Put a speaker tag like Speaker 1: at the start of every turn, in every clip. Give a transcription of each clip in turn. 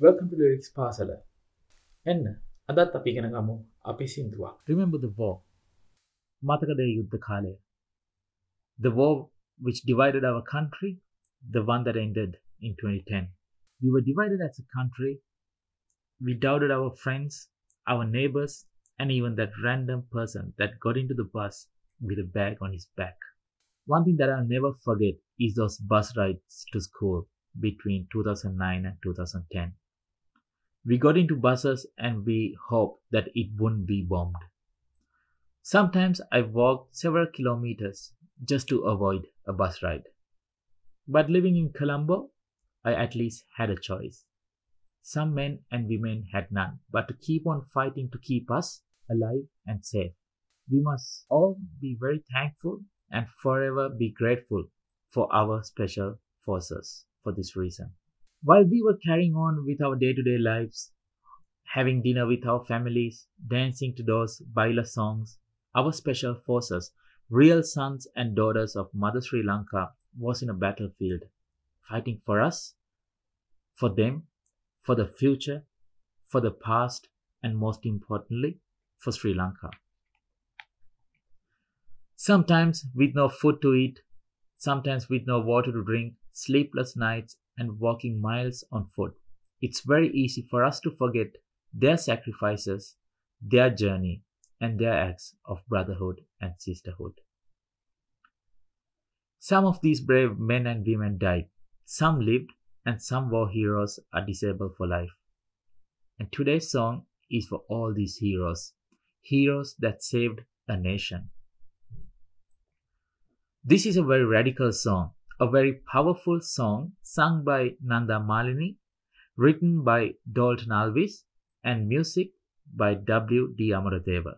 Speaker 1: Welcome to Lyrics පාසල. එන්න අදත් අපි ඉගෙන ගමු අපි සින්දුවක්. Remember the war. මතකද ඒ යුද්ධ කාලය. The war which divided our country, the one that ended in 2010. We were divided as a country. We doubted our friends, our neighbors, and even that random person that got into the bus with a bag on his back. One thing that I'll never forget is those bus rides to school between 2009 and 2010. We got into buses and we hoped that it wouldn't be bombed. Sometimes I walked several kilometers just to avoid a bus ride. But living in Colombo, I at least had a choice. Some men and women had none but to keep on fighting to keep us alive and safe. We must all be very thankful and forever be grateful for our special forces for this reason. While we were carrying on with our day to day lives, having dinner with our families, dancing to those Baila songs, our special forces, real sons and daughters of Mother Sri Lanka, was in a battlefield, fighting for us, for them, for the future, for the past, and most importantly, for Sri Lanka. Sometimes with no food to eat, sometimes with no water to drink, sleepless nights, and walking miles on foot. It's very easy for us to forget their sacrifices, their journey, and their acts of brotherhood and sisterhood. Some of these brave men and women died, some lived, and some war heroes are disabled for life. And today's song is for all these heroes, heroes that saved a nation. This is a very radical song a very powerful song sung by Nanda Malini, written by Dalton Alvis, and music by W. D. Amuradeva.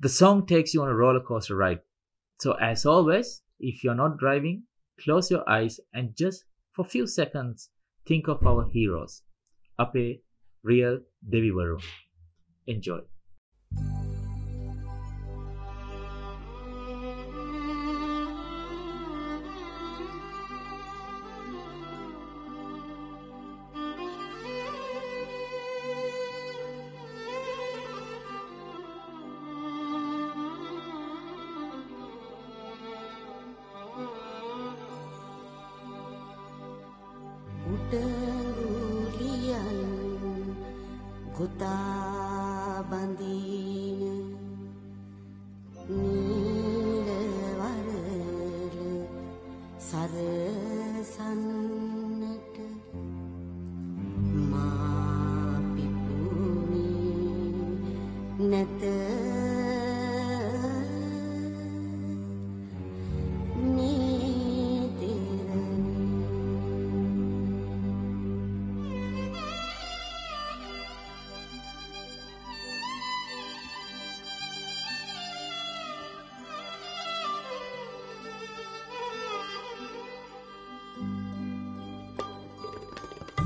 Speaker 1: The song takes you on a roller coaster ride. So, as always, if you're not driving, close your eyes and just for a few seconds think of our heroes. Ape, real Devi Varun. Enjoy.
Speaker 2: උඩගුලියන් ගොතා බඳීන නීලවරල සරසන්නට මාපිපුනි නැත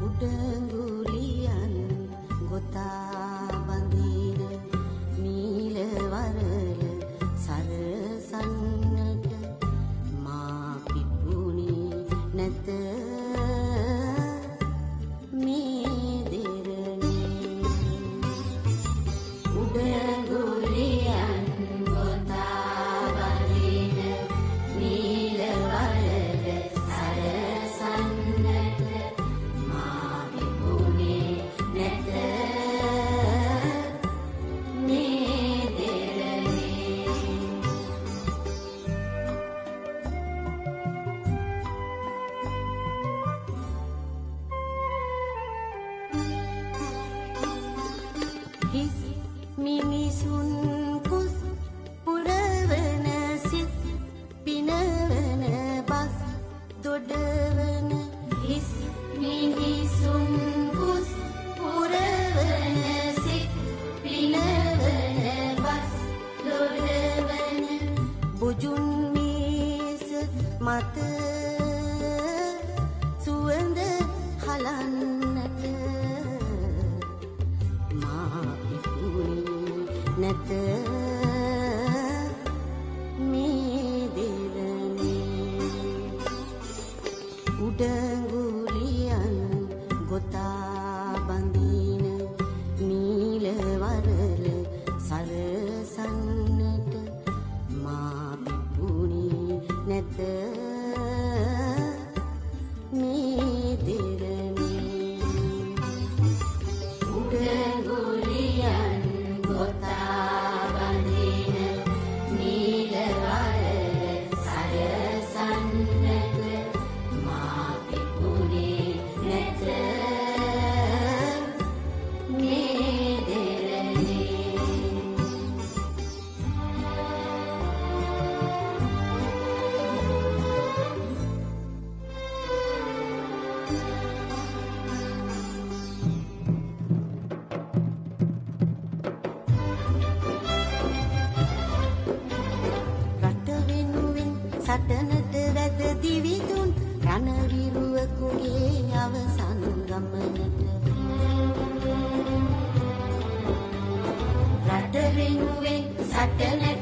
Speaker 2: උඩගුලියන් ගොතා බඳීන මිනිසුන් රණවිරුවකුගේ අවසන් ගමනට. රට වෙනුවෙන් සටනට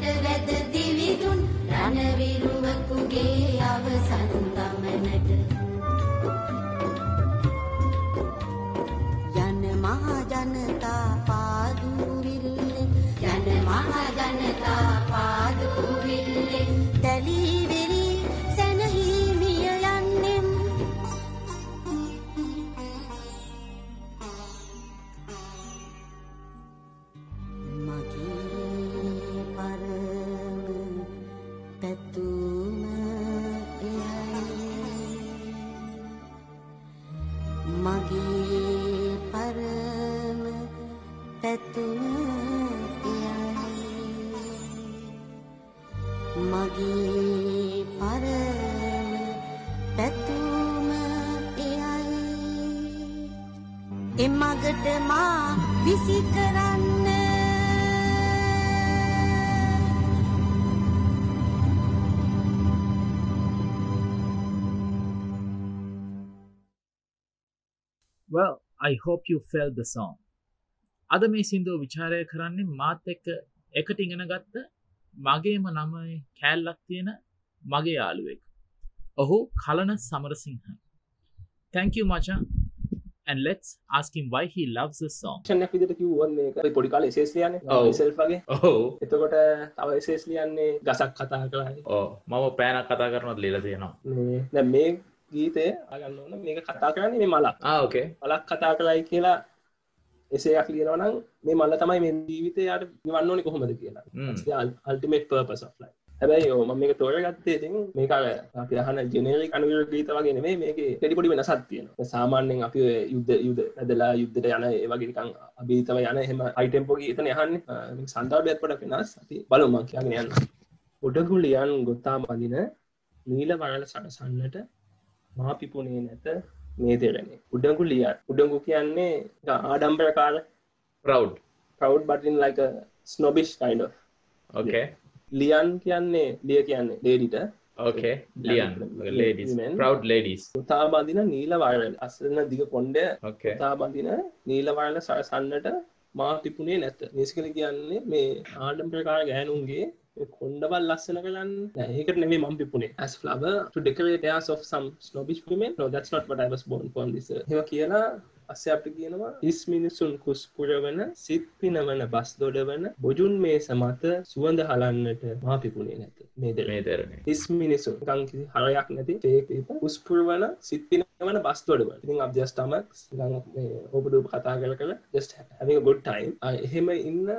Speaker 2: මගේ පරම පැතුම එයයි. එමගට මා විසි කරන්න.
Speaker 1: Well I hope you felt the song. අද මේ සින්දුව විචාරය කරන්නේ මාත් එක්ක එකට ඉගෙන ගත්ත මගේම නමයි කෑල්ලක් තියෙන මගේ යාළුවෙක්. ඔහු කලන Samarasinghe thank you මචා. And let's ask him why he loves the song.
Speaker 3: ක්ෂණයක් විදිහට කිව්වන්නේ ඒක පොඩි කාලේ එසේස් ලියන්නේ.
Speaker 1: ඔව්.
Speaker 3: self වගේ.
Speaker 1: ඔහු
Speaker 3: එතකොට තව එසේස් ලියන්නේ ගසක් කතා කරයි
Speaker 1: ඕ මම පෑනක් කතා කරනත් ලියලා තියෙනවා.
Speaker 3: මේ දැන් මේ ගීතය අගන්න ඕන. මේක කතා කරන්නේ මේ මලක්.
Speaker 1: ආ ඕකේ
Speaker 3: මලක් කතා කරයි කියලා එසේයක් ලියනවා නම් මේ මල්ල තමයි මේ ජීවිතය යට නිවන්න ඕනේ කොහොමද කියලා. අල්ටිමේට් පර්පස් ලයිෆ් හැබැයි ඕ මම මේක තෝරගත්තේ ඉතින් මේක අර අපි අහන ජෙනරික් අනුවිර ගීත වගේ නෙමෙයි මේකේ පොඩි පොඩි වෙනසක් තියෙනවා. සාමාන්‍යයෙන් අපි යුද්ධ යුද්ධ ඇදලා යුද්ධයට යන ඒ වගේ නිකන් අභීතව යන එහෙම හයි ටෙම්පෝ ගීතනේ අහන්නේ. අ, මේක සන්දර්භයක් පොඩක් වෙනස්. අපි බලමු මං කියගෙන යන්න. උඩගුලියන් ගොතා බඳින නීල වරල සරසන්නට මා පිපුණේ නැත මේ දෙරනේ උඩගු ලියන් උඩගු කියන්නේ ආඩම්බරකාර
Speaker 1: proud.
Speaker 3: ප්‍රව් බටින් ලයික ස්නොබිෂ් කයින්ඩ
Speaker 1: okay.
Speaker 3: ලියන් කියන්නේ ලිය කියන්නේ ලේඩිට
Speaker 1: okay. ලියන් proud ladies.
Speaker 3: උතා බඳින නීල වරල අස්සන දිග කොන්ඩ උතා බඳින නීලවරල සරසන්නට මා පිපුණේ නැත. නිස්කල කියන්නේ මේ ආඩම් ප්‍රකාර ගෑනුන්ගේ කොන්ඩවල් ලස්සන කරන්න ඒකට නෙමේ මම් පිපුණේ to decorate airs of some snobbish women. No that's not what I was born for this එහෙම කියලා අස්සේ අපිට කියනවා හිස් මිනිසුන් කුස්පුරවන සිත් පිනවන බස් දොඩවන බොජුන් මේ සමත සුවඳ හලන්නට මා පිපුණේ නැත. මේ දෙර
Speaker 1: මේ දෙරනේ
Speaker 3: හිස් මිනිසු නිකන් කිසි හරයක් නැති ෆේක් පීපල් උස්පුරවන සිත් පිනවන බස් දොඩවන ඉතින් මේ ඕපදූප කතා just having a good time. ආ, එහෙම ඉන්න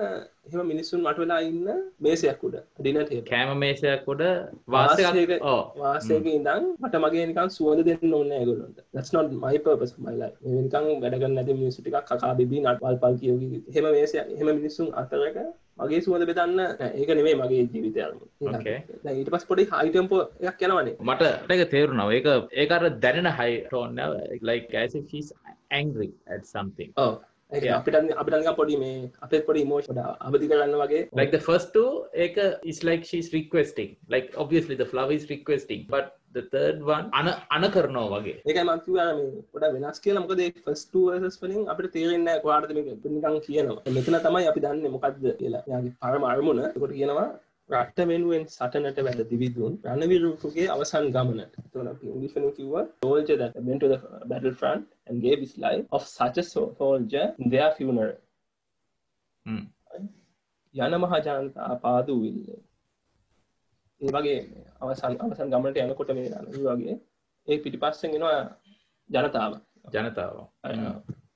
Speaker 3: එහෙම මිනිස්සුන් මට වෙලා ඉන්න මේසයක් උඩ ඩිනර් ටේබල්
Speaker 1: කෑම මේසයක් උඩ වාසයක්
Speaker 3: වාසයක- ඉඳන් මට මගේ නිකන් සුවඳ දෙන්න ඕනේ ඒගොල්ලන්ට. That's not my purpose of my life. මේ නිකන් වැඩ කරන්න නැති මිනිස්සු ටිකක් කකා බිබී නටවල් පල් කියෝගි එහෙම මේසයක් එහෙම මිනිස්සුන් අතරක මගේ සුවඳ බෙදන්න ඒක නෙමෙයි මගේ ජීවිතය ඊට පස්සේ පොඩි හයි ටෙම්පෝ එකක් යනවනේ.
Speaker 1: මට ඒක තේරුණා. ඒක ඒක අර දැනෙන high tone like as if she's angry
Speaker 3: ඒක. අපිට අපිට නිකන් පොඩි මේ අපේ පොඩි ඉමෝෂන් අවදි කරන්න වගේ.
Speaker 1: Like the first two ඒක is like she's requesting. Like obviously the flower is requesting but the third one අන අන කරනවා වගේ.
Speaker 3: ඒකයි මම කිව්වා මේ පොඩක් වෙනස් කියලා. මොකද ෆස්ට් වර්සස් වලින් අපිට තේරෙන්නේ නැහැ කොහාටද මේක නිකන් කියනවා. මෙතන තමයි අපි දන්නේ මොකද්ද කියලා. එයාගේ පරම අරමුණ. ඒකට කියනවා රට වෙනුවෙන් සටනට වැද දිවිදුන් රණවිරුකුගේ අවසන් ගමන. එතකොට අපි ඉංග්‍රීසි වලින් කිව්වා soldier that went to the battlefront and gave his life of such a so- soldier in their funeral.
Speaker 1: හ්ම්.
Speaker 3: යන මහා ජනතා පාදු විල්ල. ඒ වගේ අවසන් අවසන් ගමනට යනකොට මේ ඒ වගේ ඒ පිටිපස්සෙන් එනවා ජනතාව.
Speaker 1: ජනතාව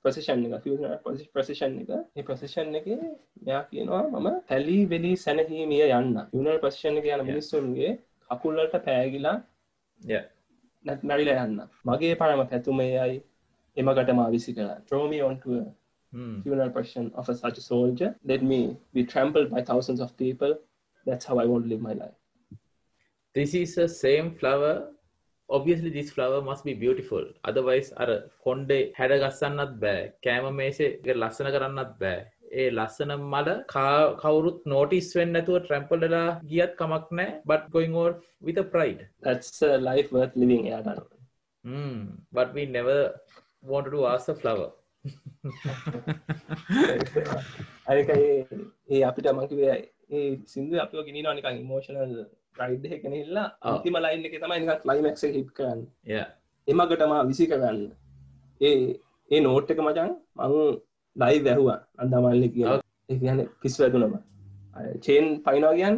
Speaker 3: ප්‍රසිෂන් එක ප්‍රසිෂන් එක ප්‍රසිෂන් එක මෙයා කියනවා මම පැලි වෙලි සැනහීමිය යන්න යුනල් ප්‍රසිෂන් එක යන මිනිස්සුන්ගේ කකුල්ලට පෑගිලා නැත් මැරිලා යන්න මගේ පරම පැතුමයයි එමකට මා විසි කරන්න ට්‍රෝමි ඔන්ටුව
Speaker 1: hmm.
Speaker 3: funeral procession of a, such a soldier. Let me be trampled by thousands of people. That's how I want to live my life.
Speaker 1: this is a same flower obviously this flower must be beautiful. Otherwise අර කොන්්ඩේ හැඩ ගස්සන්නත් බෑ. කෑම මේසේ එක ලස්සන කරන්නත් බෑ. ඒ ලස්සන මල කවුරුත් නෝටිස් වෙන්න ඇතුව ට්‍රැම්පල්ලලා ගියත් කමක් නෑ but going oh with pride
Speaker 3: that's a life worth living එයාට අනුව.
Speaker 1: but we never wanted to ask the flower.
Speaker 3: අනික ඒ- අපිට මකිවේ ඒ සිින්දු අප ගෙනනවා නිකන් ඉමෝෂනල් රයිඩ් එකනෙල්ලා. අන්තිම ලයින් එක තමයි නිකන් ක්ලයිමක්ස හිට් කරන්න. එමගටම විසි කරන්න. ඒ ඒ නෝට් එක මචන් මං ලයි වැැහවා අන්දමල්ල කිය. ඒගන පිස් වැදුනම. චේන් පයිනවා කියන්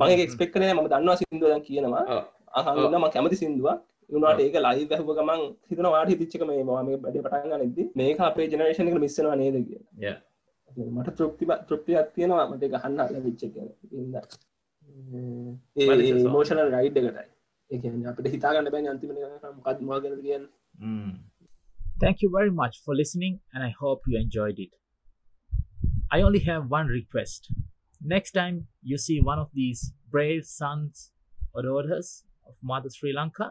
Speaker 3: මගේ එක්ස්පෙක් කරන ම දන්නවා සිින්දුවදන් කියනවා. අහන්නම කැමති සිින්දුවක්. උනාට ඒක ලයි වැැහව ගමන් හිතන වාට හිතිච්චක මේ මම බඩ පටන් නෙද මේක අපේ ජනරේෂණ එක මිස්සනවා නේද කිය
Speaker 1: yeah.
Speaker 3: මට තෘප්ති තෘප්තියක් තියෙනවා. මට ගහන්න
Speaker 1: it's a
Speaker 3: A
Speaker 1: song.
Speaker 3: මෝෂනල් ride එකටයි ඒ අපිට හිතාගන්න බැ අන්තිම මොකත් මගන කියන්න
Speaker 1: Mm. Thank you very much for listening, and I hope you enjoyed it. I only have one request. Next time you see one of these brave sons or daughters of Mother Sri Lanka,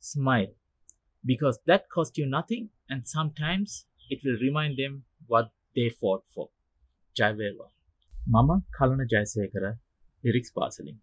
Speaker 1: smile because that cost you nothing, and sometimes it will remind them what they fought for. Jai Veva. Mama Kalana Jaisekara, lyrics parceling.